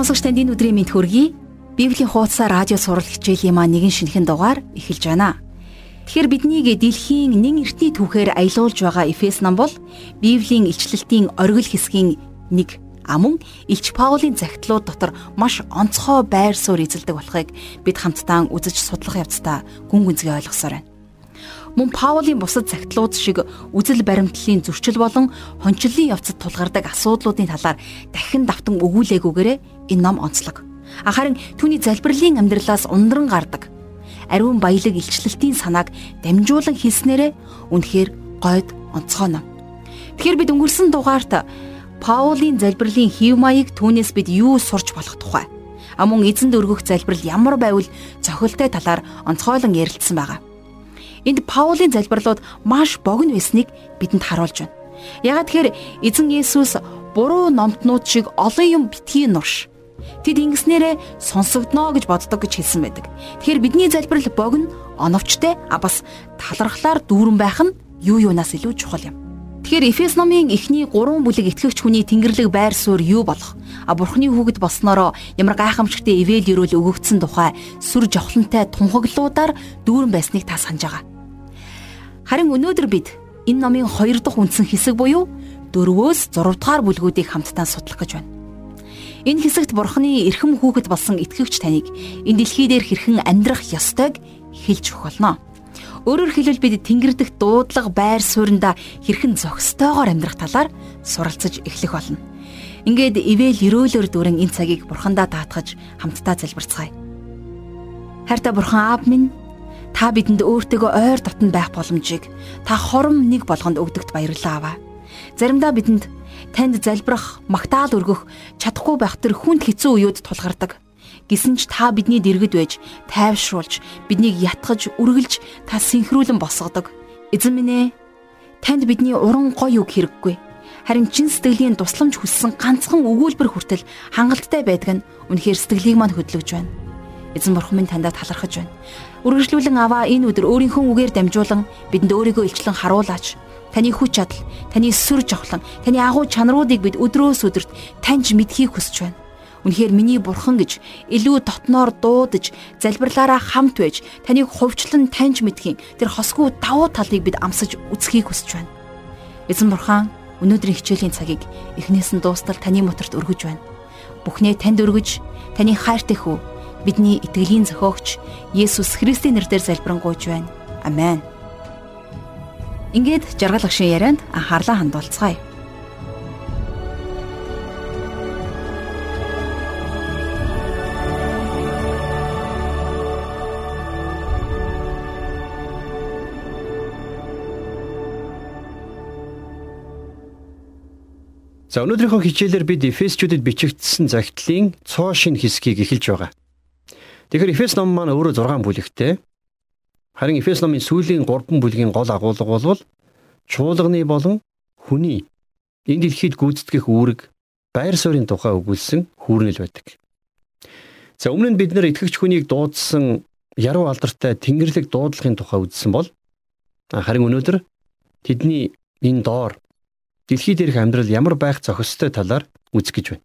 Сонсогч танд энэ өдрийн мэд хүргэе. Библийн хуудасаа радио сурал хичээлийн маань нэгэн шинэхэн дугаар эхэлж байна. Тэгэхээр биднийг дэлхийн нэн эртний түүхээр аялуулж байгаа Эфес ном бол Библийн илчлэлтийн оргил хэсгийн нэг амун Илч Паулийн загтлууд дотор маш онцгой байр суурь эзэлдэг болохыг бид хамтдаа үзэж судлах явцдаа гүн гүнзгий ойлгосоор байна мөн Паулийн бусад цагтлууд шиг үзэл баримтлалын зөрчил болон хончлолын явцад тулгардаг асуудлуудын талаар дахин давтан өгүүлээгүйгээрээ энэ ном онцлог. Харин түүний залбирлын амьдралаас ундран гардаг ариун баялаг илчлэлтийн санааг дамжуулан хийснээрээ үнэхээр гойд онцгой ном. Тэгэхээр бид өнгөрсөн дугаарт Паулийн залбирлын хэв маяг түүнээс бид юу сурч болох тухай. А мөн эзэнд өргөх залбирал ямар байвал цохилтой талаар онцгойлон ярилцсан байгаа. Энд Паулийн залбирлууд маш богино байсныг бидэнд харуулж байна. Ягаад тэгэхээр эзэн Есүс буруу номтнууд шиг олон юм битгий нурш. Тэд ингэснээрээ сонсогдно гэж боддог гэж хэлсэн байдаг. Тэгэхээр бидний залбирал богино, оновчтой, а бас талархлаар дүүрэн байх нь юу юунаас илүү чухал юм. Тэгэхээр Эфес номын эхний 3 бүлэг итгэгч хүний тэнгэрлэг байр суурь юу болох? А Бурхны хүүгэд болсноороо ямар гайхамшигтай ивэл өрөөл өгөгдсөн тухай сүр жавхлантай тунхаглуудаар дүүрэн байсныг та санаж байгаа. Харин өнөөдөр бид энэ номын 2 дахь үндсэн хэсэг буюу 4-өөс 6 дугаар бүлгүүдийг хамтдаа судлах гэж байна. Энэ хэсэгт Бурхны эрхэм хүүхэд болсон итгэгч таныг энэ дэлхий дээр хэрхэн амьдрах ёстойг хэлж өгөх болно. Өөрөөр хэлбэл бид тэнгэр дэх дуудлага байр сууриндаа хэрхэн зохистойгоор амьдрах талаар суралцаж эхлэх болно. Ингээд ивэл өрөөлөөр дүрэн энэ цагийг бурхандаа даатгаж хамтдаа залбирцгаая. Хайртай бурхан аав минь Та бидэнд өөртөөгөө ойр дотн байх боломжийг та хором нэг болгонд өгдөгт баярлалаа аваа. Заримдаа бидэнд танд залбирах, магтаал өргөх чадахгүй байх тэр хүнд хэцүү үеуд тулгардаг. Гэсэн ч та бидний дэргэд байж, тайвшруулж, биднийг ятгах, үргэлж та синхруулан босгодог. Эзэн минь ээ, танд бидний уран гоё үг хэрэггүй. Харин чин сэтгэлийн тусламж хүссэн ганцхан өгүүлбэр хүртэл хангалттай байдаг нь үнэхээр сэтгэлийг мань хөдлөж байна. Эзэн бурхан минь таньда талархаж байна. Үргэлжлүүлэн аваа энэ өдөр өөрийнхөө үгээр дамжуулан бидэнд өөрийгөө илчлэн харуулаач. Таны хүч чадал, таны сүр жавхлан, таны агуу чанаруудыг бид өдрөөс өдөрт таньж мэдхийг хүсэж байна. Үнэхээр миний бурхан гэж илүү дотноор дуудаж, залбирлаараа хамт байж, таныг хувьчлан таньж мэдхийн тэр хосгүй давуу талыг бид амсаж үзхийг хүсэж байна. Эзэн бурхан өнөөдрийн хичээлийн цагийг эхнээс нь дуустал таны моторт өргөж байна. Бүхнээ танд өргөж, таны хайртай хүү бидний итгэлийн зохиогч Есүс Христийн нэрээр залбирanгуйж байна. Амен. Ингээд жаргал агшин ярианд анхаарлаа хандуулцгаая. За өнөөдрийнхөө хичээлээр бид Эфесчүүдэд бичигдсэн загтлын цоо шин хэсгийг эхэлж байгаа. Тэгэхээр Эфес ном маань өөрөө 6 бүлэгтэй. Харин Эфес номын сүүлийн 3 бүлгийн гол агуулга бол чуулганы болон хүний энэ дэлхийд гүйцэтгэх үүрэг байр суурийн тухай өгүүлсэн хүүрнэл байдаг. За өмнө нь бид нэр итгэгч хүнийг дуудсан яруу алдартай тэнгэрлэг дуудлагын тухай үзсэн бол харин өнөөдөр тэдний энэ доор дэлхий дээрх амьдрал ямар байх зохистой талаар үзэх гэж байна.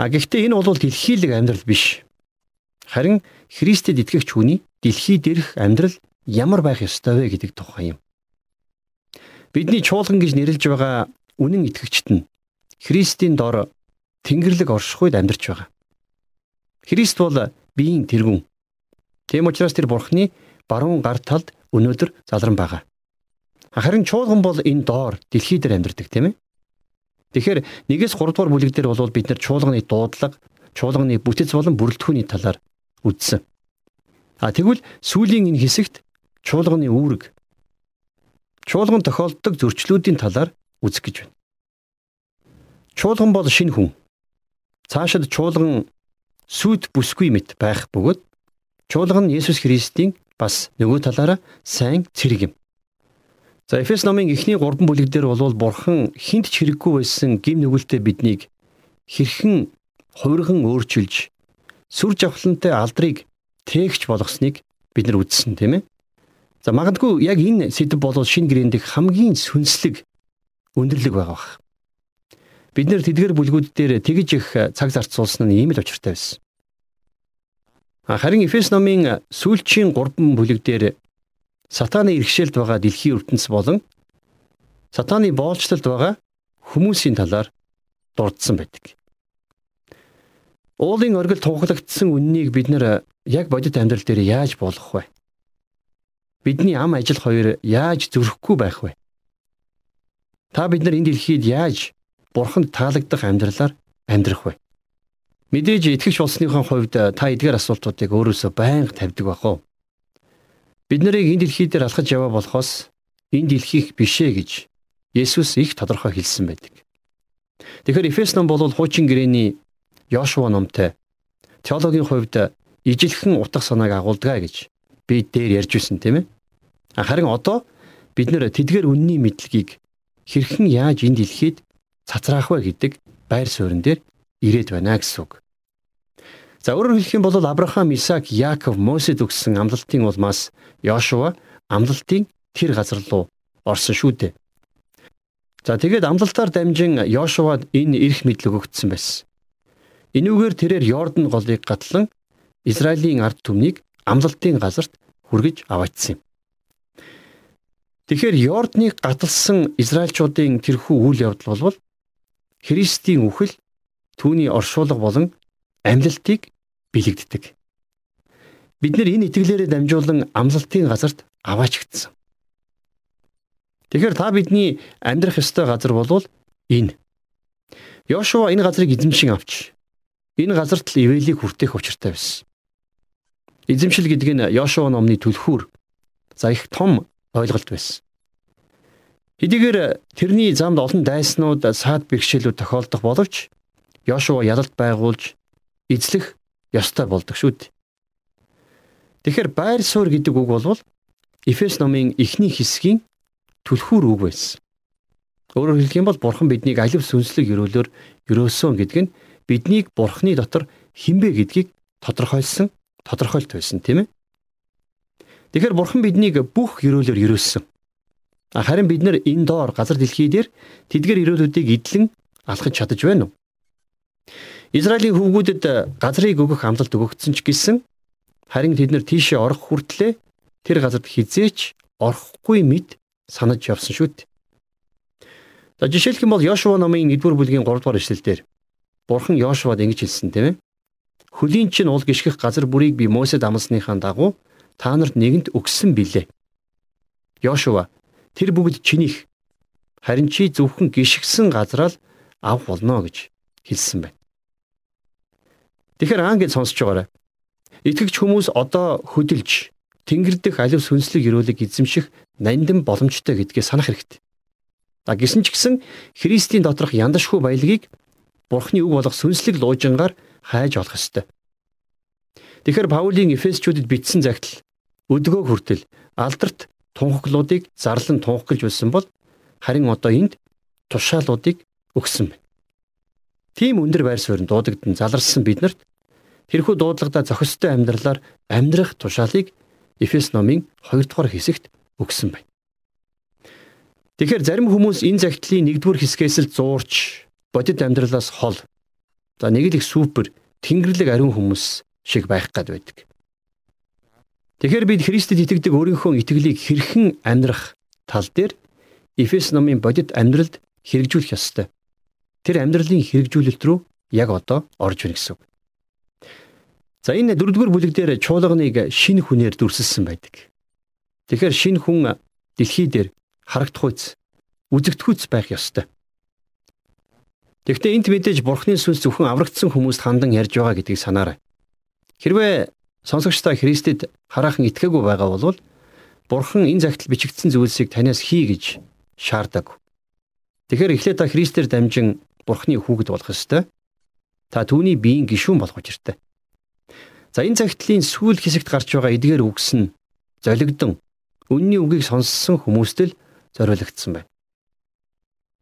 А гэхдээ энэ бол дэлхийлэг амьдрал биш. Харин Христэд итгэгч хүний дэлхий дээрх амьдрал ямар байх ёстой вэ гэдэг тухай юм. Бидний чуулган гэж нэрлэж байгаа үнэн итгэгчт нь Христийн дор Тэнгэрлэг оршихуйд амьдарч байгаа. Христ бол биеийн тэргүүн. Тийм учраас тэр Бурхны баруун гар талд өнөөдөр залран байгаа. Харин чуулган бол энэ доор дэлхий дээр амьдардаг тийм ээ. Тэгэхээр нэгээс 3 дугаар бүлэг дээр бол бид нар чуулганы дуудлага, чуулганы бүтэц болон бүрэлдэхүүний талаар үздсэн. А тэгвэл сүүлийн энэ хэсэгт чуулганы үүрэг чуулган тохиолддог зөрчлүүдийн талаар үзэх гэж байна. Чуулган бол шинэ хүн. Цаашид чуулган сүд бүсгүй мэт байх бөгөөд чуулган нь Есүс Христийн бас нөгөө талаараа сайн цэрэг юм. За Эфес номын эхний 3 бүлэг дээр бол бурхан хинт ч хэрэггүй байсан гим нүгэлтэд биднийг хэрхэн хувирхан өөрчилж сүр жавхлантай алдрыг тээгч болгосныг бид нар үзсэн тийм ээ. За магадгүй яг энэ сэдв бол шинэ гэрээн дэх хамгийн сүнслэг өндөрлөг байгаа бах. бид нэр тэдгэр бүлгүүд дээр тэгж их цаг зарцуулсан нь ийм л учиртай байсан. Харин Эфес номын сүүлчийн 3 бүлэг дээр сатаны иргэшээлд байгаа дэлхийн ертөнц болон сатаны боолчлолд байгаа хүмүүсийн талаар дурдсан байдаг. Уулын оргил тунхлагдсан үннийг бид нэр яг бодит амьдрал дээр яаж болгох вэ? Бидний ам ажил хоёр яаж зөрөхгүй байх вэ? Та бид нар энэ дэлхийд яаж бурханд таалагдах амьдралаар амьдрах вэ? Мэдээж итгэж болсныхон хувьд та эдгээр асуултуудыг өөрөөсөө байнга тавьдаг байх уу? Бид нарыг энэ дэлхий дээр алхаж яваа болохоос энэ дэлхийх бишээ гэж Есүс их тодорхой хэлсэн байдаг. Тэгэхээр Эфес ном бол хуучин гэрээний Йошуа номтой теологийн хувьд ижилхэн утга санааг агуулдаг гэж би дээр ярьж байсан тийм ээ. Харин одоо бид нэр тэдгээр үнний мэдлэгийг хэрхэн яаж энэ дэлхийд цацраах вэ гэдэг байр суурин дээр ирээд байна гэсэн үг. За өөрөөр хэлэх юм бол Авраам, Исаак, Яаков, Мосед өгсөн амлалтын улмаас Йошуа амлалтын тэр газар руу орсон шүү дээ. За тэгээд амлалтаар дамжин Йошуад энэ эрх мэдлэг өгсөн байсан. Энүүгээр тэрээр Йордан голыг гатлан Израилийн ард түмнийг амлалтын газарт хүргэж аваачсан юм. Тэгэхээр Йорданыг гаталсан Израильчуудын тэрхүү үйл явдал бол Христийн үхэл түүний оршуулга болон амьлалтыг бэлэгддэг. Бид нэр энэ итгэлээрээ дамжуулан амлалтын газарт аваачигдсан. Тэгэхээр та бидний амьдрах ёстой газар болвол энэ. Йошуа энэ газрыг эзэмшин авч энэ газарт л ивэлийг хүртэх учиртай байсан. Эзэмшил гэдэг нь Йошуа номны түлхүүр за их том ойлголт байсан. Хэдийгээр тэрний замд олон дайснууд саад бэрхшээлүүд тохиолдох боловч Йошуа ялалт байгуулж эзлэх ёстой болдог шүү дээ. Тэгэхээр байр суурь гэдэг үг бол Эфес номын эхний хэсгийн түлхүүр үг байсан. Өөрөөр хэлэх юм бол Бурхан биднийг алив сүнслэг өрөөлөөр өрөөсөн гэдэг нь биднийг Бурханы дотор хинбэ гэдгийг тодорхойлсон тодорхойлт байсан тийм ээ. Тэгэхээр Бурхан биднийг бүх өрөөлөөр өрөөсөн. Харин бид нар энэ доор газар дэлхий дээр тэдгэр өрөөлүүдийг эдлэн алхаж чадаж байна уу? Израилийн хүүгүүдэд газрыг өгөх амлалт өгөгдсөн ч гэсэн харин тэд нар тийшээ орох хүртлээр тэр газарт хизээч орохгүй мэд санаж явсан шүү дээ. За жишээлх юм бол Йошуа номын 1-р бүлгийн 3-р эшлэлдэр Бурхан Йошуад ингэж хэлсэн тийм ээ. Хөлийн чинь уул гიშгэх газар бүрийг би Мосед амласныхаа дагуу та нарт нэгэнт өгсөн билээ. Йошуа тэр бүгд чинийх. Харин чи зөвхөн гიშгсэн газараа л авах болно гэж хэлсэн байна. Тэгэхэр аан гэж сонсож байгаарай. Итгэгч хүмүүс одоо хөдөлж тэнгэр дэх алив сүнслэг өрөөлөг эзэмших нандин боломжтой гэдгээ санах хэрэгтэй. За гисэн ч гэсэн Христийн доторх яндашгүй баялагийг Бурхны үг болох сүнслэг луужингаар хайж олох ёстой. Тэгэхээр Паулийн Эфесчүүдэд бичсэн загтал өдгөө хүртэл алдарт тунхаглуудыг зарлан тунхаглаж байсан бол харин одоо энд тушаалуудыг өгсөн байна. Тийм өндөр байр суурьнд дуудагдан заларсан биднэрт Тэрхүү дуудлагада зохистой амьдралаар амьдрах тушаалыг Эфес номын 2 дугаар хэсэгт өгсөн байна. Тэгэхээр зарим хүмүүс энэ загтлын 1-р хэсгээс л зуурч бодит амьдралаас хол. За нэг л их супер тэнгэрлэг ариун хүмүүс шиг байх гад байдаг. Тэгэхээр бид Христэд итгэдэг өөрийнхөө итгэлийг хэрхэн амьдрах тал дээр Эфес номын бодит амьдралд хэрэгжүүлэх ёстой. Тэр амьдралын хэрэгжүүлэлт рүү яг одоо орж ирнэ гэсэн үг. За энэ дөрөвдүгээр бүлэг дээр чуулганыг шинэ хүнээр дүрсэлсэн байдаг. Тэгэхээр шинэ хүн дэлхий дээр харагдахуйц, үзэгдэхүйц байх ёстой. Гэхдээ энт мэдээж Бурхны сүнс зөвхөн аврагдсан хүмүүст хандан ярьж байгаа гэдгийг санаарай. Хэрвээ сонсогчдаа Христэд хараахан итгээгүй байгаа бол Бурхан энэ загтал бичигдсэн зүйлсийг танаас хий гэж шаарддаг. Тэгэхээр эхлээд та Христээр дамжин Бурхны хүүхэд болох ёстой. Та түүний биеийн гишүүн болох учиртай. За энэ цагтлын сүүл хэсэгт гарч байгаа эдгээр үгс нь золигдсон үнний үгийг сонссон хүмүүст л зориулагдсан байна.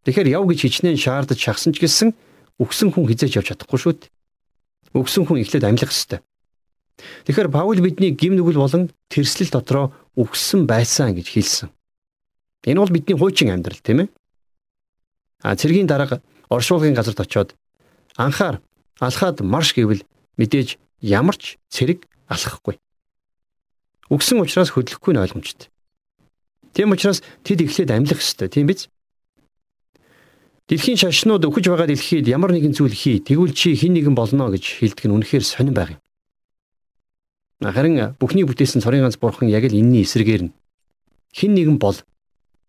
Тэгэхээр яв гэж хичнээн шаардаж шахсан ч гэсэн өгсөн хүн хизээж явж чадахгүй шүү дээ. Өгсөн хүн эхлээд амьлах ёстой. Тэгэхээр Паул бидний гим нүгэл болон тэрслэл дотроо өгсөн байсан гэж хэлсэн. Энэ бол бидний хуучин амьдрал тийм ээ. А цэргийн дарга оршуулгын газарт очоод анхаар алхаад марш гэвэл мэдээж ямар ч цэрэг алхахгүй. Үгсэн учраас хөдлөхгүй нь ойлгомжтой. Тийм учраас тэд эхлээд амьлах ёстой, тийм биз? Дэлхийн шашнууд өгөж байгаа дэлхийд ямар нэгэн зүйл хий, тэгвэл чи хэн нэгэн болно гэж хэлдэг нь үнэхээр сонирн баг юм. Харин бүхний бүтээсэн цорын ганц бурхан яг л энэний эсрэгээр нь хэн нэгэн бол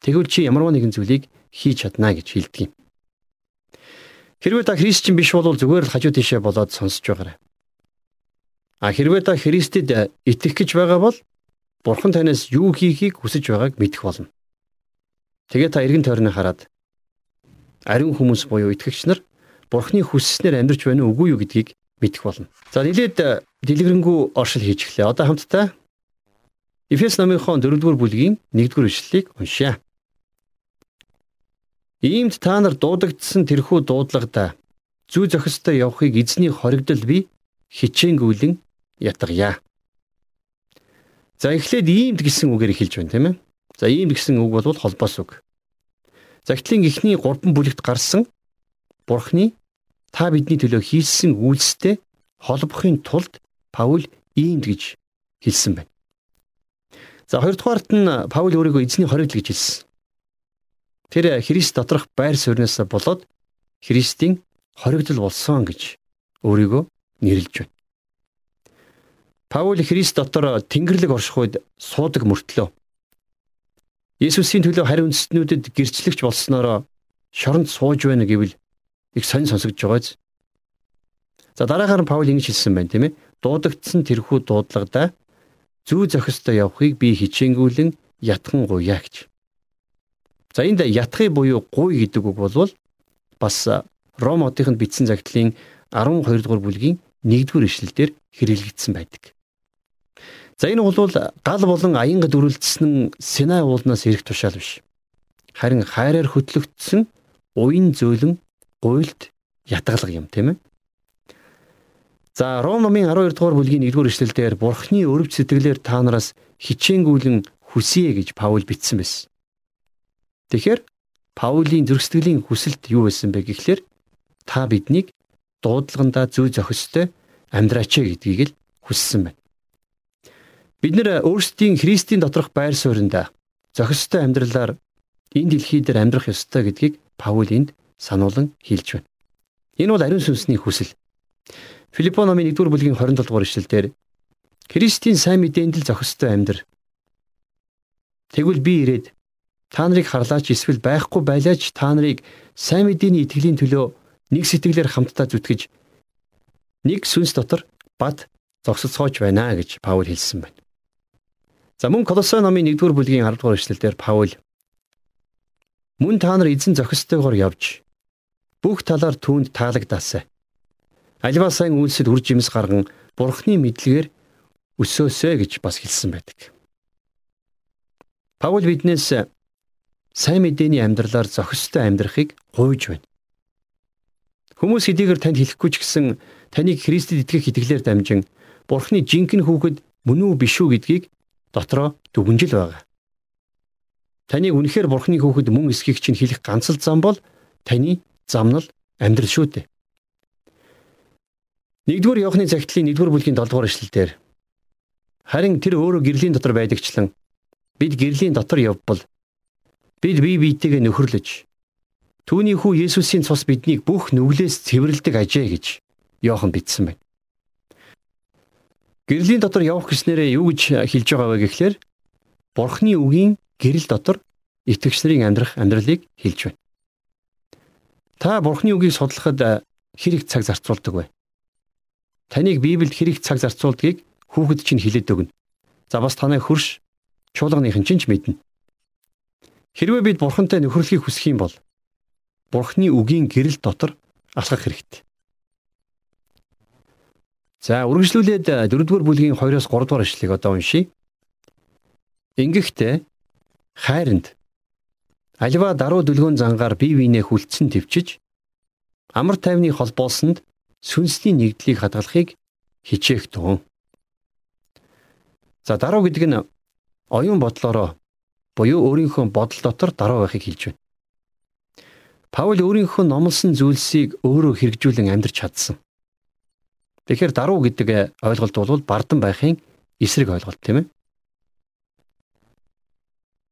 тэгвэл чи ямарваа нэгэн зүйлийг хийж чадна гэж хэлдэг юм. Хэрвээ та христчин биш бол зүгээр л хажуу тийшээ болоод сонсож байгаарай. А хэрвээ та Христэд итгэх гэж байгаа бол Бурхан танаас юу хийхийг хүсэж байгааг мэдэх болно. Тэгээ та эргэн тойрны хараад ариун хүмүүс буюу итгэгч нар Бурханы хүсснээр амьдрч байна уу үгүй юу гэдгийг мэдэх болно. За нилээд дэлгэрэнгүй оршил хийж эхлэе. Одоо хамтдаа Эфес номынхон 4-р бүлгийн 1-р ишлэлийг уншъя. Иймд та нар дуудагдсан тэрхүү дуудлагада зүү зохистой явахыг эзний хоригдол би хичээнгүүлэн ятгая. За эхлээд иймд гэсэн үгээр эхэлж байна тийм ээ. За иймд гэсэн үг бол холбоос үг. Загтлын эхний 3 бүлэгт гарсан Бурхны та бидний төлөө хийсэн үйлстэй холбохын тулд Паул иймд гэж хэлсэн байна. За хоёрдугаарт нь Паул өөрийгөө эзний хоригдл гэж хэлсэн. Тэр Христ доторх байр суурьнаас болоод Христийн хоригдл болсон гэж өөрийгөө нэрлэж байна. Паул Христ дотор Тэнгэрлэг орших үед суудаг мөртлөө Есүсийн төлөө хариу үндэстнүүдэд гэрчлэгч болсноор шоронд сууж байна гэвэл их сонь сонсогдож байгааз. За дараагаар нь Паул ингэж хэлсэн байна тийм ээ. Дуудагдсан тэрхүү дуудлагада зүү зохистой явахыг би хичээнгүүлэн ятхан гуяа гэж. За энд ятхыг буюу гуй гэдэг үг бол бас Ром хотынд бичсэн загтлын 12 дугаар бүлгийн 1-р ишлэлдэр хэрэглэгдсэн байдаг. За энэ бол гал болон аянга дүрлэлтсэн Синай уулнаас ирэх тушаал биш. Харин хайраар хөтлөгдсөн уян зөөлөн гуйлд ятгалга юм тийм ээ. За Ром номын 12 дугаар бүлгийн 1-р эшлэлдэр Бурхны өрөв сэтгэлээр та нараас хичээнгүүлэн хүсье гэж Паул бичсэн байсан. Тэгэхээр Паулийн зүрх сэтгэлийн хүсэлт юу байсан бэ гэхлээр та биднийг дуудлагандаа зүй зохистой амьдраач гэдгийг л хүссэн байна. Бид нэр өөрсдийн Христийн доторх байр суурьнда зохистой амьдралаар энэ дэлхий дээр амьдрах ёстой гэдгийг Паул энд сануулan хэлж байна. Энэ бол ариун сүнсний хүсэл. Филиппо номын 1-р бүлгийн 27 дугаар ишлэлдэр Христийн сайн мэдээнд л зохистой амьдр. Тэгвэл би ирээд та нарыг харлаач эсвэл байхгүй байлаач та нарыг сайн мэдээний итгэлийн төлөө нэг сэтгэлээр хамтдаа зүтгэж нэг сүнс дотор бад зогсоцгооч байна гэж Паул хэлсэн байна. За мөн Колосой номын 1-р бүлгийн 10 дугаар эшлэлдэр Паул Мөн та нар эзэн зохистойгоор явж бүх талаар түүнд таалагдаасай. Альва сайн үйлсэд үр жимс гарган Бурхны мэдлэгээр өсөөсэй гэж бас хэлсэн байдаг. Паул биднээс сайн мэдээний амьдралаар зохистой амьдрахыг гуйж байна. Хүмүүс хэдийгээр танд хэлэхгүй ч гэсэн таныг Христэд итгэх итгэлээр дамжин Бурхны жинхэнэ хүүхэд мөн үү биш үү гэдгийг дотроо дүгнжил байгаа. Таныг үнэхээр бурхны хүүхэд мөн эсхийг чинь хэлэх ганц л зам бол таны замнал амьдрал шүү дээ. 1-р Иохны загтлын 1-р бүлгийн 7-р эшлэлдэр харин тэр өөрөө гэрлийн дотор байдагчлан бид гэрлийн дотор явбал бид бие биетэйгээ нөхөрлөж түүний хүү Есүсийн цус биднийг бүх нүглээс цэвэрлдэг ажээ гэж Иохан бичсэн байна. Гэрлийн дотор явах гэснээрээ юу гэж хэлж байгаа вэ гэхлээр Бурхны үгийн гэрэл дотор итгэгч нарын амьдрах амьдралыг хэлж байна. Та Бурхны үгийг судлахад хэрэг цаг зарцуулдаг вэ? Таныг Библиэд хэрэг цаг зарцуулдгийг хүүхэд чинь хэлээд өгнө. За бас танай хөрш чуулганыхын чинь ч мэднэ. Хэрвээ бид Бурхантай нөхөрлөхийг хүсэх юм бол Бурхны үгийн гэрэл дотор алхах хэрэгтэй. За үргэлжлүүлээд 4-р бүлгийн 2-оос 3-р эшлэгийг одоо уншийе. Ингэхдээ хайранд аливаа даруй дүлгөөн зангаар бие биенээ хүлцэн төвчж амар тайвны холбоосонд сүнсний нэгдлийг хадгалахыг хичээх тун. За даруй гэдэг нь оюун бодлороо буюу өөрийнхөө бодол дотор даруй байхыг хэлж байна. Паул өөрийнхөө номлосон зүйлсийг өөрөө хэрэгжүүлэн амьдрч чадсан. Тэгэхээр даруу гэдэг ойлголт бол бардан байхын эсрэг ойлголт тийм ээ.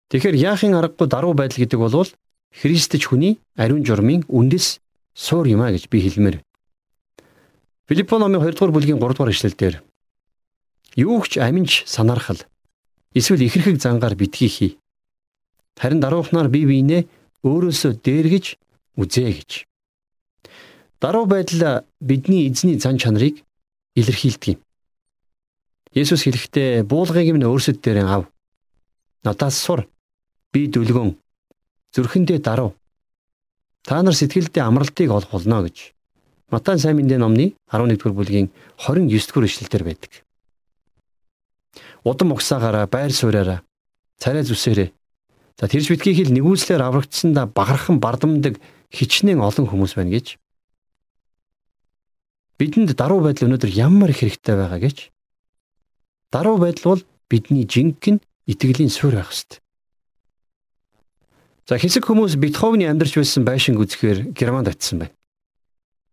Тэгэхээр яахын аргагүй даруу байдал гэдэг бол Христч хүний ариун журмын үндэс суур юм а гэж би хэлмээр. Филиппо номын 2 дугаар бүлгийн 3 дугаар ишлэлдэр юу ч аминч санаархал эсвэл ихэрхэг зангаар битгий хий. Харин даруухнаар бие биенээ өөрөөсөө дээргэж үзээ гэж. Даруй байдал бидний эзний зан чанарыг илэрхийлдэг юм. Есүс хэлэхдээ буулгыг минь өөрсөд дээр ав. Надаас сур. Би дүлгөн. Зүрхэндээ даруй. Та нар сэтгэлдээ амралтыг олох болно гэж. Матай сайн мэндийн номны 11-р бүлгийн 29-р ишлэлдэр байдаг. Удам угсаагаараа байр суураараа царай зүсээрээ за тэрж битгий хэл нэгүслэр аврагдсандаа багархан бардамдаг хичнээн олон хүмүүс байна гэж бидэнд даруй байдал өнөөдөр ямар их хэрэгтэй байгаа гэж даруй байдал бол бидний жинхэнэ итгэлийн суурь байх хэвээр. За хэсэг хүмүүс Бетховны амьдарч байсан байшинг үзэхээр Германд очисон байна.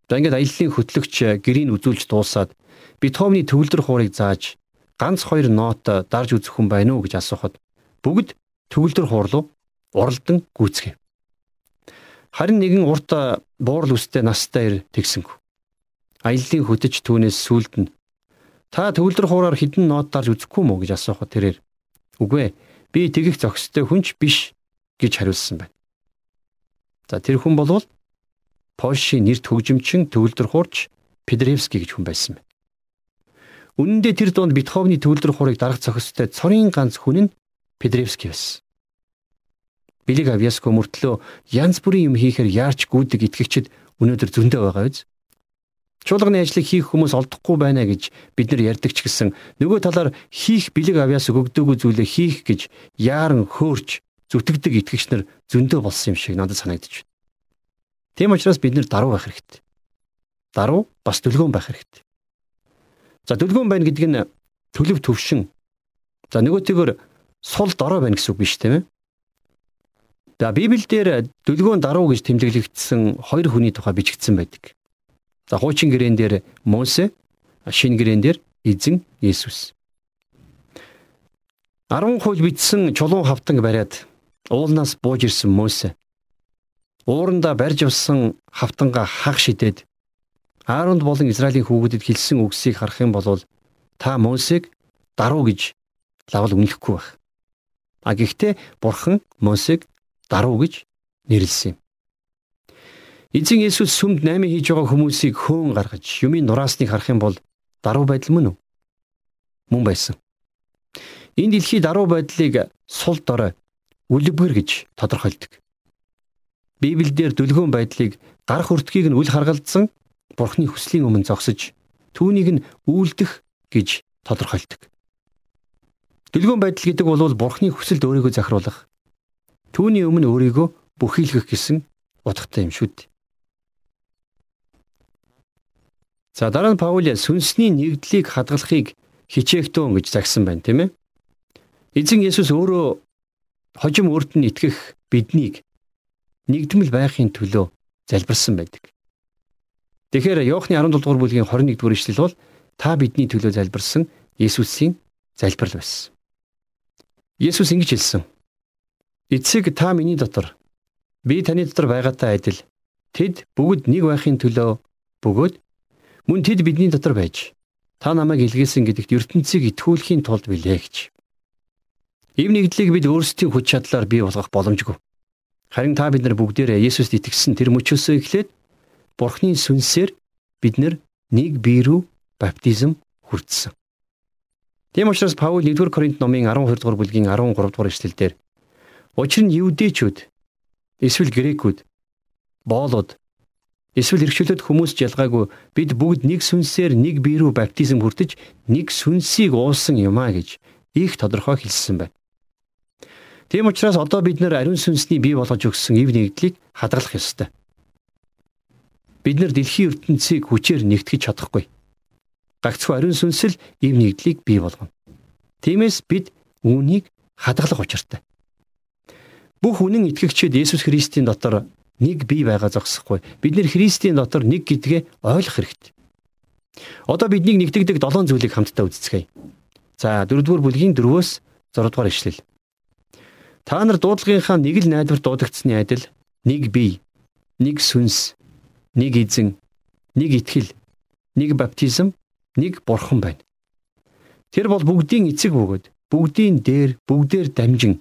За ингээд аяллаа хөтлөгч гэрийг үзүүлж дуусаад Бетховны төгөлдөр хуурыг зааж ганц хоёр нот дарж үзэх хүн байна уу гэж асуухад бүгд төгөлдөр хуур руу уралдан гүйцгээв. Харин нэгэн урт буурал үстэй настай ир тэгсэнгүй. Аяллаа хөтөж түүнээс сүлдэн та төгөлдөр хуураар хідэн нот дарж үзэхгүй мүү гэж асуухад тэрээр үгүй би тэгэх зохистой хүнч биш гэж хариулсан байна. За тэр хүн бол Польшийн нэрт хөгжимчин төгөлдөр хуурч Педревский гэж хүн байсан байна. Үнэн дээр тэр донд Бетховны төгөлдөр хуурыг дарах зохистой цорын ганц хүн нь Педревский байсан. Билег авьяаско мөртлөө янз бүрийн юм хийхээр яарч гүйдэг итгэгчид өнөөдөр зөндөө байгаа биз? Чуулганы ажлыг хийх хүмүүс олдохгүй байна гэж бид нар ярьдаг ч гэсэн нөгөө талаар хийх бэлэг авьяас өгдөөгүй зүйлээ хийх гэж яаран хөөрч зүтгэдэг итгэгч нар зөндөө болсон юм шиг надад санагдчих. Тийм учраас бид нар даруй байх хэрэгтэй. Даруй бас дүлгөөн байх хэрэгтэй. За дүлгөөн байна гэдэг нь төлөв төвшин. За нөгөөтэйгөр сул дорой байна гэсэн үг биш тийм ээ. За Библиэлд дүлгөөн даруй гэж тэмдэглэгдсэн хоёр хүний тухай бичигдсэн байдаг. За хуучин гэрээн дээр Мосе, шинэ гэрээн дээр эзэн Есүс. 10 хууль бичсэн чулуун хавтанг бариад уулнаас бууж ирсэн Мосе. Уурандаа барьж авсан хавтанга хаг шидээд Ааронд болон Израилийн хүүгүүдэд хэлсэн үгсийг харах юм бол та Мосег даруу гэж лавл үнэлэхгүй байх. А гэхдээ Бурхан Мосег даруу гэж нэрлсэн юм. Эзэн Есүс сүмд 8 хийж байгаа хүмүүсийг хөөн гаргаж юмын нураасныг харах юм бол даруу байдал мөн үү? Мөн байсан. Энэ дэлхий даруу байдлыг сул дорой үлбгэр гэж тодорхойлдог. Библиэлд дүлгөөн байдлыг гар хүртгийг нь үл харгалзсан Бурхны хүслийн өмнө зогсож түүнийг нь үйлдэх гэж тодорхойлдог. Дүлгөөн байдал гэдэг бол Бурхны хүсэлд өөрийгөө захируулах Түүний өмнө өөрийгөө бүхийлгэх гэсэн утгатай юм шүү дээ. За дараа нь Паул сүнсний нэгдлийг хадгалахыг хичээгтэн гэж загсан байна, тийм ээ. Эзэн Есүс өөрөө хожим өрд нь итгэх биднийг нэгдмэл байхын төлөө залбирсан байдаг. Тэгэхээр Иохны 17 дугаар бүлгийн 21 дугаар ишлэл бол та бидний төлөө залбирсан Есүсийн залбирал байсан. Есүс ингэж хэлсэн. Эцэг та миний дотор би таны дотор байгаатай адил тэд бүгд нэг байхын төлөө бөгөөд мөн тэд бидний дотор байж та намайг илгээсэн гэдэгт ертөнцийг итгүүлэхийн тулд билээ гэж. Ийм нэгдлийг бид өөрсдийн хүч чадлаар бий болгох боломжгүй. Харин та бид нар бүгдээрээ Есүст итгэсэн тэр мөчөөсөө эхлээд Бурхны сүнсээр бид нар нэг бие рүү баптизм хүртсэн. Тийм учраас Паул 1-р Коринт номын 12 дугаар бүлгийн 13 дугаар эшлэлдэр Учир нь евдээчүүд эсвэл грекүүд боолууд эсвэл эрхчлөөд хүмүүс ялгаагүй бид бүгд нэг сүнсээр нэг бие рүү баптизм хүртэж нэг сүнсийг уусан юм а гэж их тодорхой хэлсэн байна. Тийм учраас одоо бид нэр ариун сүнсний бий болгож өгсөн ив нэгдлийг хадгалах ёстой. Бид нар дэлхийн ертөнцийг хүчээр нэгтгэж чадахгүй. Гагцхүү ариун сүнс л ив нэгдлийг бий болгоно. Тиймээс бид үүнийг хадгалах учиртай. Бүх үнэн итгэгчид Есүс Христийн дотор нэг бие байгаа зогсохгүй. Бид нэр Христийн дотор нэг гэдгээ ойлгох хэрэгтэй. Одоо биднийг нэгтгэдэг долоон зүйлийг хамтдаа үздэцгээе. За дөрөвдүгээр бүлгийн 4-өөс 6 дугаар ишлэл. Та нар дуудлагынхаа нэг л найдвар дуудагдсны адил нэг бие, нэг сүнс, нэг эзэн, нэг итгэл, нэг баптизм, нэг бурхан байна. Тэр бол бүгдийн эцэг бөгөөд бүгдийн дээр бүгдээр дамжин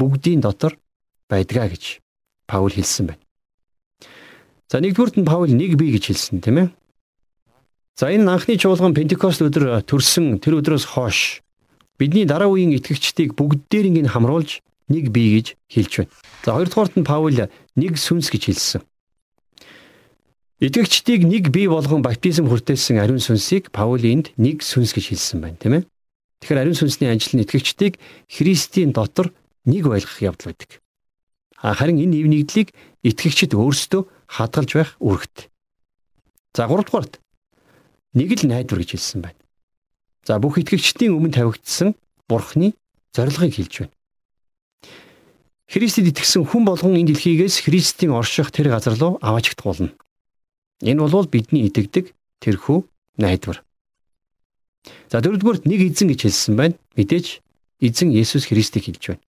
бүгдийн дотор байдгаа гэж Паул хэлсэн байна. За нэгдүгüрт нь Паул нэг бие гэж хэлсэн тийм ээ. За энэ анхны чуулган Пентекост өдөр төрсөн тэр өдрөөс хойш бидний дараа үеийн итгэгчдийг бүгдээр ингэ хамруулж нэг бие гэж хэлж байна. За хоёрдугаарт нь Паул нэг сүнс гэж хэлсэн. Итгэгчдийг нэг бие болгон баптизм хүртээсэн ариун сүнсийг Паул энд нэг сүнс гэж хэлсэн байна, тийм ээ. Тэгэхээр ариун сүнсний ажил нь итгэгчдийг Христийн дотор нэг байлгах явдал байдаг. Харин энэ ив нэгдлийг итгэгчид өөрсдөө хадгалж байх үүрэгт. За гуравдугаарт нэг л найдвар гэж хэлсэн байна. За бүх итгэгчдийн өмнө тавигдсан Бурхны зорилгыг хэлж байна. Христэд итгэсэн хүн болгон энэ дэлхийгээс Христийн орших тэр газар руу аваачдах болно. Энэ бол бидний итгэдэг тэрхүү найдвар. За дөрөвдүгürt нэг эзэн гэж хэлсэн байна. Мэдээж эзэн Есүс Христийг хэлж байна.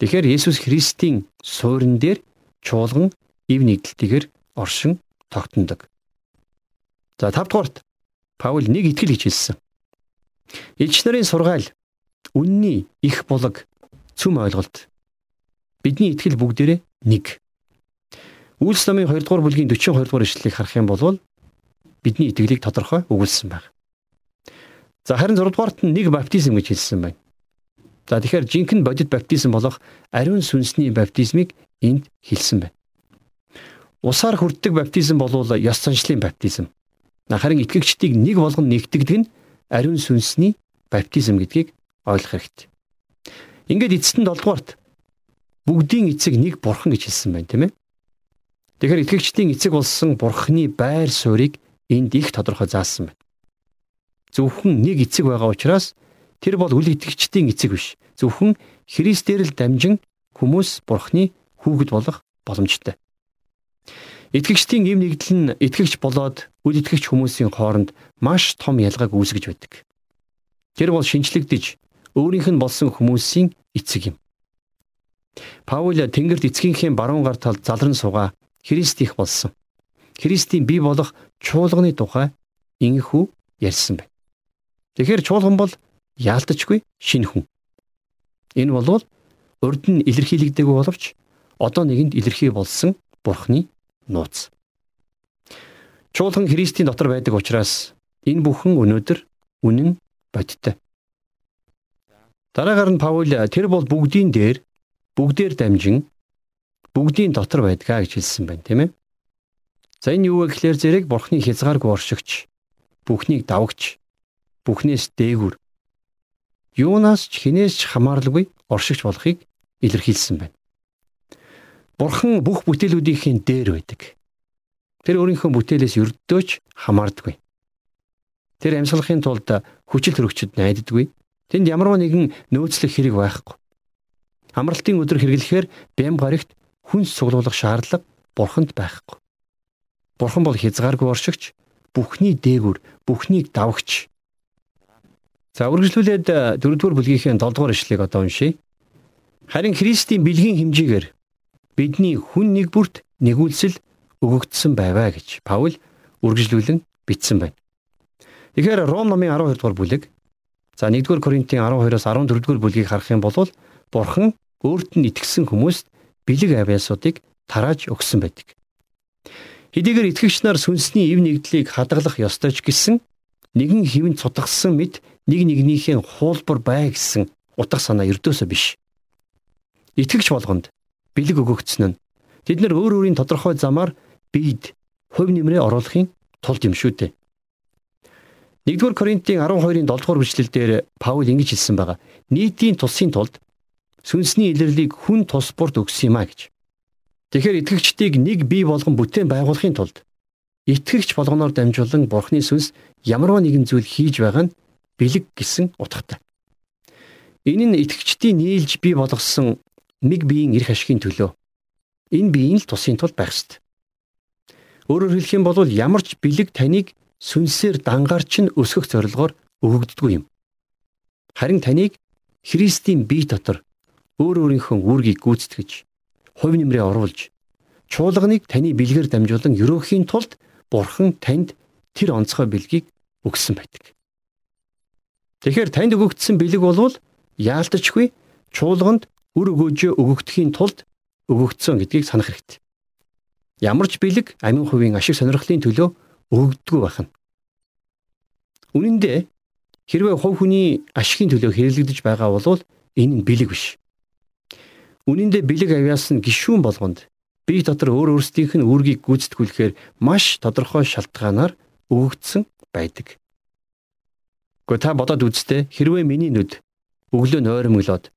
Тэгэхээр Есүс Христийн суурин дээр чуулган ив нэгдэлтэйгээр оршин тогтнодог. За 5 дугаарт Паул нэг итгэл гэж хэлсэн. Илч нарын сургаал үнний их булаг цөм ойлголт. Бидний итгэл бүгдээрээ нэг. Үйлс намын 2 дугаар бүлгийн 42 дугаар ишлэлийг харах юм бол бидний итгэлийг тодорхой өгүүлсэн байна. За харин 6 дугаарт нь нэг баптизм гэж хэлсэн байна. За тэгэхээр жинхэнэ бодит баптизм болох ариун сүнсний баптизмыг энд хэлсэн байна. Усаар хүртдэг баптизм бол ёс заншлын баптизм. Харин итгэгчдийг нэг болгон нэгтгэдэг нь ариун сүнсний баптизм гэдгийг ойлгох хэрэгтэй. Ингээд эцэст нь 7 дугаарт бүгдийн эцэг нэг бурхан гэж хэлсэн байна, тийм ээ. Тэгэхээр итгэгчдийн эцэг болсон бурханы байр суурийг энд их тодорхой заасан байна. Зөвхөн нэг эцэг байгаа учраас тэр бол үл итгэгчдийн эцэг биш. Зөвхөн Христээр л дамжин хүмүүс бурханы хүүхэд болох боломжтой. Итгэгчдийн эм нэгдэл нь итгэгч болоод үл итгэгч хүмүүсийн хооронд маш том ялгааг үүсгэж байдаг. Тэр бол шинчлэгдэж өөрийнх нь болсон хүмүүсийн эцэг юм. Паул Тэнгэрт эцгийнхээ баруун гар талд залран суугаа Христ их болсон. Христийн бий болох чуулганы тухай ингэхүү ярьсан байна. Тэгэхээр чуулган бол яалтчгүй шинэ хүн. Энэ бол урд нь илэрхийлэгдээгүй боловч одоо нэгэнд илэрхий болсон Бурхны нууц. Чуулган Христийн дотор байдаг учраас энэ бүхэн өнөөдөр үнэн бодиттой. Дараагаар нь Паул тэр бол бүгдийн дээр бүгдээр дамжин бүгдийн дотор байдгаа гэж хэлсэн байна, тийм ээ. За энэ юу вэ гэхээр зэрэг Бурхны хязгааргүй оршигч, бүхнийг давагч, бүхнээс дээгүр юунаас ч хинээс ч хамааралгүй оршигч болохыг илэрхийлсэн байна. Бурхан бүх бүтээлүүдийн дээр байдаг. Тэр өөрийнхөө бүтээлээс өрдөөж хамаардаггүй. Тэр амьсгалахын тулд хүчил төрөгчд найддаггүй. Тэнд ямарваа нэгэн нөөцлөх хэрэг байхгүй. Амралтын өдөр хэрэглэхээр бям гарагт хүнс цуглуулах шаардлага бурханд байхгүй. Бурхан бол хязгааргүй оршигч, бүхний дээгүр, бүхнийг давагч. За үргэлжлүүлээд 4-р бүлгийнхээ 7-р ишлэгийг одоо уншийе. Харин Христийн бэлгийн хэмжээгээр бидний хүн нэг бүрт нэгүүлсэл өгөгдсөн байваа гэж Паул үргэлжлүүлэн бичсэн байна. Тэгэхээр Ром номын 12 дугаар бүлэг за 1-р Коринтын 12-оос 14-р бүлгийг харах юм бол Бурхан өөрт нь итгэсэн хүмүүст бэлэг авьяасуудыг тарааж өгсөн байдаг. Хэдийгээр итгэгч нар сүнсний ив нэгдлийг хадгалах ёстой ч гэсэн нэгэн хэвэн цутгсан мэд нэг нэгнийхээ хуулбар бай гэсэн утга санаа өрдөөсөө биш. Итгэгч болгонд бэлэг өгөгдсөн нь тэд нар өөр өөрийн тодорхой замаар биед хувь нэмрээ оруулахын тулд юм шүү дээ. 1-р Коринтын 12-ын 7-р бүчлэлдэр Паул ингэж хэлсэн байгаа. Нийтийн тусын тулд сүнсний илэрлийг хүн тус бүрд өгсөн юм а гэж. Тэгэхээр итгэгчдийг нэг бие болгон бүтээн байгуулахын тулд итгэгч болгоноор дамжуулан Бурхны сүнс ямарваа нэгэн зүйл хийж байгаа нь бэлэг гэсэн утгатай. Энэ нь итгэгчдийн нийлж бий болгосон нэг биеийн эрх ашигын төлөө энэ биеийн л тусын тулд байх ёстой. Өөрөөр хэлэх юм бол ямар ч бэлэг таныг сүнсээр дангарч нь өсгөх зорилгоор өгөгддгүй юм. Харин таныг Христийн бие дотор өөр өөрийнхөө үүргийг гүйцэтгэж, хувь нэмрээ оруулж, чуулганыг таны бэлгээр дамжуулан өрөөхийн тулд Бурхан танд тэр онцгой бэлгийг өгсөн байдаг. Тэгэхээр танд өгөгдсөн бэлэг болвол яалтчгүй чуулганд үр өгөөжөө өгөгдөхийн тулд өгөгдсөн гэдгийг санах хэрэгтэй. Ямар ч бэлэг амин хувийн ашиг сонирхлын төлөө өгөгддгүй байна. Үнэн дээр хэрвээ хувь хүний ашигын төлөө хэрэглэгдэж байгаа бол энэ нь бэлэг биш. Үнэн дээр бэлэг авяас нь гişүүн болгонд бие дотор өөр өөрсдийнх нь үүргийг гүйцэтгүүлэхээр маш тодорхой шалтгаанаар өгөгдсөн байдаг. Гэхдээ та бодоод үзтээ хэрвээ миний нүд өглөө нойрмоглоод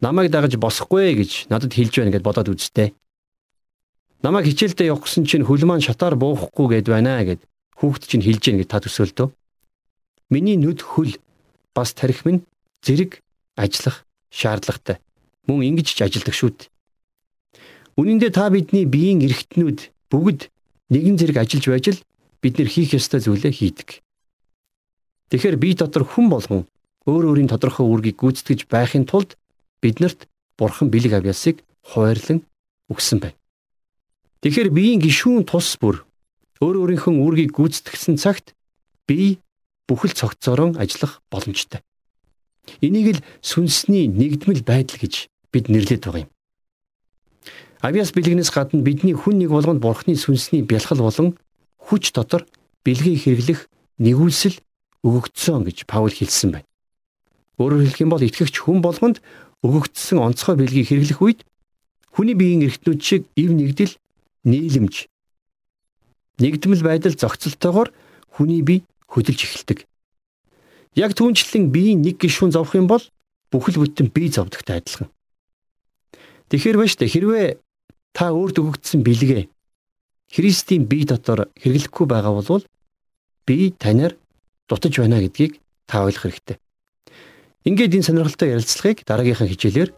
намайг дагаж босохгүй гэж надад хэлж байна гэд бодоод үзтээ. Намайг хичээлдээ явах гэсэн чинь хөл маань шатаар буухгүй гэд байна гэд хүүхд чинь хэлж гин гэж та төсөөлдөө. Миний нүд хөл бас тарих минь зэрэг ажиллах шаардлагатай. Мөн ингэж ч ажилдаг шүү дээ. Үнэн дээр та бидний биеийн эргэтнүүд бүгд нэгэн зэрэг ажиллаж байж л бид нэр хийх ёстой зүйлээ хийдэг. Тэгэхээр бие дотор хүн болгон өөр өөрийн тодорхой үүргийг гүйцэтгэж байхын тулд биднэрт бурхан бэлэг авьяасыг хуваарлан өгсөн байна. Тэгэхээр биеийн гişүүн тус бүр өөр өөрийнхөө үүргийг гүйцэтгсэн цагт бие бүхэл цогцоорон ажиллах боломжтой. Энийг л сүнсний нэгдмэл байдал гэж бид нэрлэдэг байгаа юм. Авиас бэлгнээс гадна бидний хүн нэг болгонд бурхны сүнсний бялхал болон хүч дотор бэлгийг хэрэглэх нэгүүлсэл өгөгдсөн гэж Паул хэлсэн байна. Өөрөөр хэлэх юм бол итгэгч хүн болгонд өгөгдсөн онцгой бэлгийг хэрэглэх үед хүний биеийн эрхтнүүд шиг ив нэгдэл нийлэмж нэгдмэл байдал зохицолтойгоор хүний бие хөдөлж эхэлдэг. Яг түүнчлэн биеийн нэг гишүүн зовх юм бол бүхэл бүтэн бие зовдогтой адилхан. Тэгэхээр байж та хэрвээ та өөрт өгөгдсөн бэлгээ Христийн бие дотор хэрэглэхгүй байгаа бол би танаар дутаж байна гэдгийг та ойлгох хэрэгтэй. Ингээд энэ сонирхолтой ярилцлагыг дараагийнхаа хичээлээр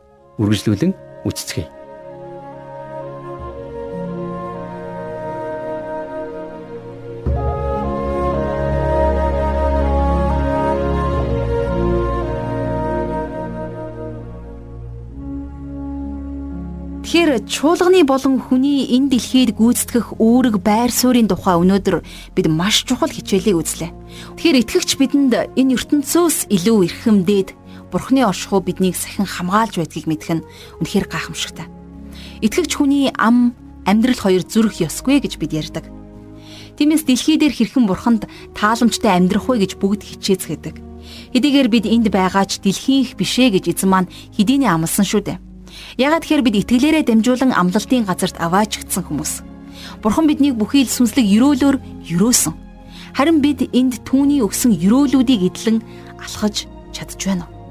үргэлжлүүлэн үздцгээе. Тэгэхээр чуулганы болон хүний энэ дэлхийд гүйцэтгэх үүрэг байр суурийн тухай өнөөдөр бид маш чухал хичээлийг үзлээ. Тэгэхээр итгэгч бидэнд энэ ертөнцөөс илүү эрхэмдээд Бурхны оршихуй биднийг сахин хамгаалж байдгийг мэдэх нь үнэхээр гайхамшигтай. Итгэгч хүний ам амьдрал хоёр зүрх ёсгүй гэж бид ярьдаг. Тиймээс дэлхий дээр хэрхэн бурханд тааламжтай амьдрах вэ гэж бүгд хичээцгээдэг. Хэдийгээр бид энд байгаач дэлхийх бишээ гэж эзэн маань хэдийний амласан шүү дээ. Ягаад тэгэхээр бид итгэлээрээ дамжуулан амлалтын газарт аваачигдсан хүмүүс. Бурхан биднийг бүхий л сүнслэг өрөөлөөр өрөөсөн. Харин бид энд түүний өгсөн өрөөлүүдийг эдлэн алхаж чадж байна уу?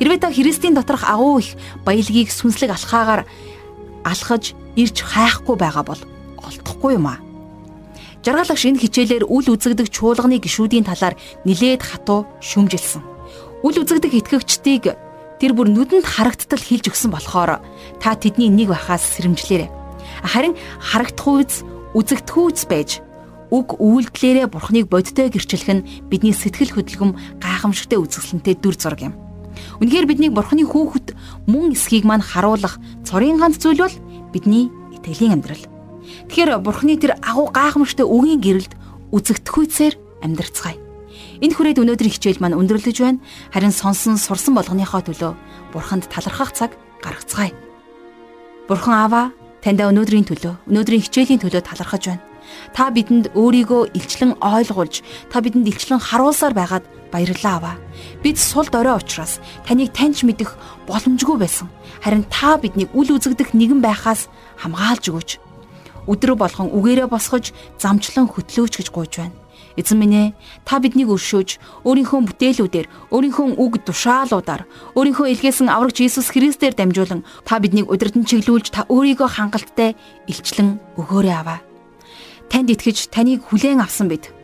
Хэрвээ та Христийн доторх агуу их баялагийг сүнслэг алхаагаар алхаж ирж хайхгүй байгаа бол олдохгүй юм аа. Жаргалагч энэ хичээлээр үл үзэгдэг чуулганы гişүүдийн талаар нилээд хатуу шүмжилсэн. Үл үзэгдэг итгэгчдийг тэр бүр нүдэнд харагдтал хилж өгсөн болохоор та тэдний нэг байхаас сэрэмжлээрэй. Харин харагдахуйц үзэгдэхүйц байж үг үйлдэлээрээ бурхныг бодтой гэрчлэх нь бидний сэтгэл хөдлөм гайхамшигтай үзэсгэлэнтэй дүр зураг юм. Үнэхээр биднийг бурхны хүүхэд мөн эсхийг мань харуулах цорын ганц зүйл бол бидний итгэлийн амьдрал. Тэгэхээр бурхны тэр агуу гайхамшигтай үгийн гэрэлд үзэгдэхүйцээр амьдрцгаая. Энэ хүрээд өнөөдрийн хичээл маань өндөрлөж байна. Харин сонсон сурсан болгоныхоо төлөө Бурханд талархах цаг гаргацгаая. Бурхан Аава таньда өнөөдрийн төлөө, өнөөдрийн хичээлийн төлөө талархаж байна. Та бидэнд өөрийгөө илчлэн ойлгуулж, та бидэнд илчлэн харуулсаар байгаад баярлалаа аваа. Бид сул дорой учраас таныг таньж мэдэх боломжгүй байсан. Харин та биднийг үл үзэгдэх нэгэн байхаас хамгаалж өгөөч. Өдрө болгон үгээрээ босгож, замчлан хөтлөөч гэж гуйж байна. Эзэн минь ээ, та биднийг өршөөж, өөрийнхөө бүтээлүүдээр, өөрийнхөө үг тушаалуудаар, өөрийнхөө илгээсэн аврагч Иесус Христээр дамжуулан та биднийг удирдан чиглүүлж, та өөрийгөө хангалттай илчлэн өгөөрэй аваа. Танд итгэж, таныг хүлээн авсан бид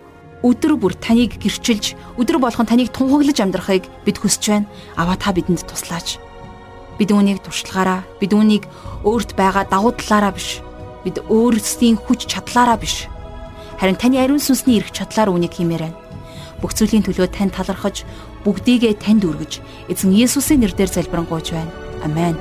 өдөр бүр таныг гэрчилж, өдөр болгон таныг тунхаглаж амьдрахыг бид хүсэж байна. Аваа та бидэнд туслаач. Бид үүнийг туршлагаараа, бид үүнийг өөрт байгаа давуу талаараа биш. Бид өөрсдийн хүч чадлаараа биш. Харин таны ариун сүнсний эрх чадлаар үүнийг хиймээр байна. Бүх зүйлийн төлөө тань талархаж, бүгдийгээ танд өргөж, эзэн Есүсийн нэрээр залбирanгуйч байна. Амен.